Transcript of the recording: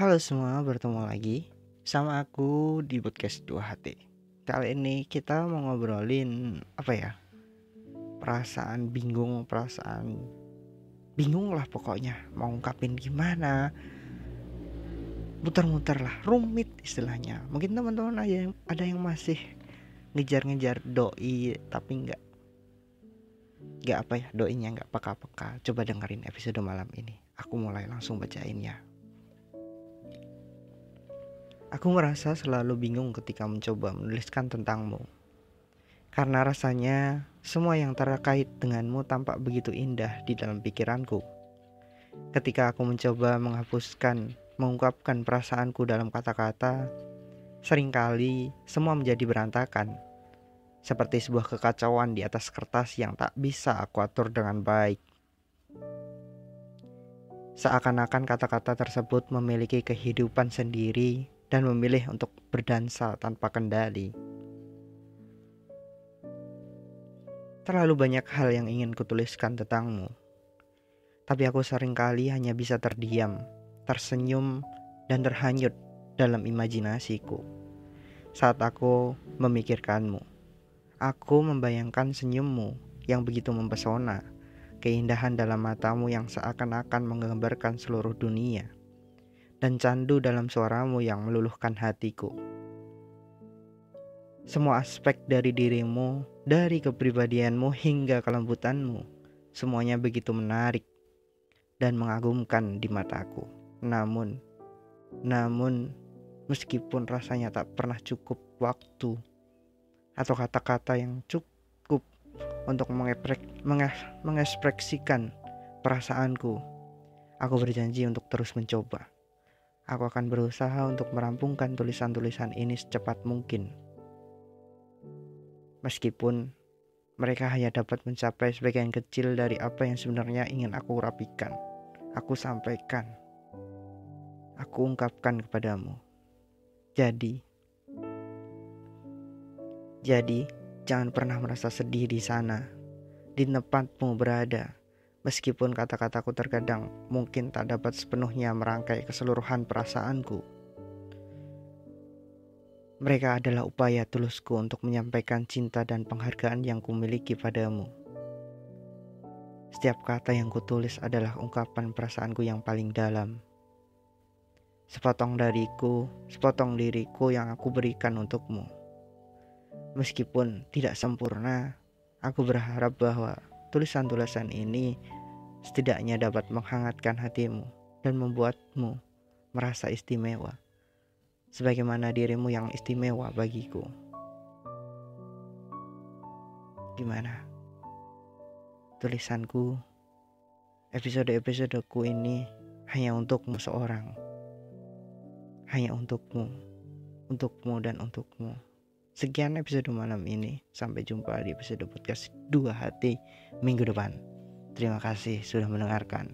Halo semua, bertemu lagi sama aku di podcast 2HT. Kali ini kita mau ngobrolin apa ya? Perasaan bingung, perasaan bingung lah pokoknya mau ungkapin gimana. Muter-muter lah, rumit istilahnya. Mungkin teman-teman ada yang ada yang masih ngejar-ngejar doi tapi nggak nggak apa ya doinya nggak peka-peka. Coba dengerin episode malam ini. Aku mulai langsung bacain ya. Aku merasa selalu bingung ketika mencoba menuliskan tentangmu. Karena rasanya semua yang terkait denganmu tampak begitu indah di dalam pikiranku. Ketika aku mencoba menghapuskan, mengungkapkan perasaanku dalam kata-kata, sering kali semua menjadi berantakan. Seperti sebuah kekacauan di atas kertas yang tak bisa aku atur dengan baik. Seakan-akan kata-kata tersebut memiliki kehidupan sendiri dan memilih untuk berdansa tanpa kendali. Terlalu banyak hal yang ingin kutuliskan tentangmu, tapi aku sering kali hanya bisa terdiam, tersenyum, dan terhanyut dalam imajinasiku. Saat aku memikirkanmu, aku membayangkan senyummu yang begitu mempesona, keindahan dalam matamu yang seakan-akan menggambarkan seluruh dunia dan candu dalam suaramu yang meluluhkan hatiku. Semua aspek dari dirimu, dari kepribadianmu hingga kelembutanmu, semuanya begitu menarik dan mengagumkan di mataku. Namun, namun meskipun rasanya tak pernah cukup waktu atau kata-kata yang cukup untuk mengekspresikan perasaanku, aku berjanji untuk terus mencoba. Aku akan berusaha untuk merampungkan tulisan-tulisan ini secepat mungkin. Meskipun mereka hanya dapat mencapai sebagian kecil dari apa yang sebenarnya ingin aku rapikan, aku sampaikan, aku ungkapkan kepadamu. Jadi, jadi jangan pernah merasa sedih di sana, di tempatmu berada Meskipun kata-kataku terkadang mungkin tak dapat sepenuhnya merangkai keseluruhan perasaanku. Mereka adalah upaya tulusku untuk menyampaikan cinta dan penghargaan yang kumiliki padamu. Setiap kata yang kutulis adalah ungkapan perasaanku yang paling dalam. Sepotong dariku, sepotong diriku yang aku berikan untukmu. Meskipun tidak sempurna, aku berharap bahwa tulisan-tulisan ini setidaknya dapat menghangatkan hatimu dan membuatmu merasa istimewa, sebagaimana dirimu yang istimewa bagiku. Gimana? Tulisanku, episode-episodeku ini hanya untukmu seorang, hanya untukmu, untukmu dan untukmu. Sekian episode malam ini. Sampai jumpa di episode podcast dua hati minggu depan. Terima kasih sudah mendengarkan.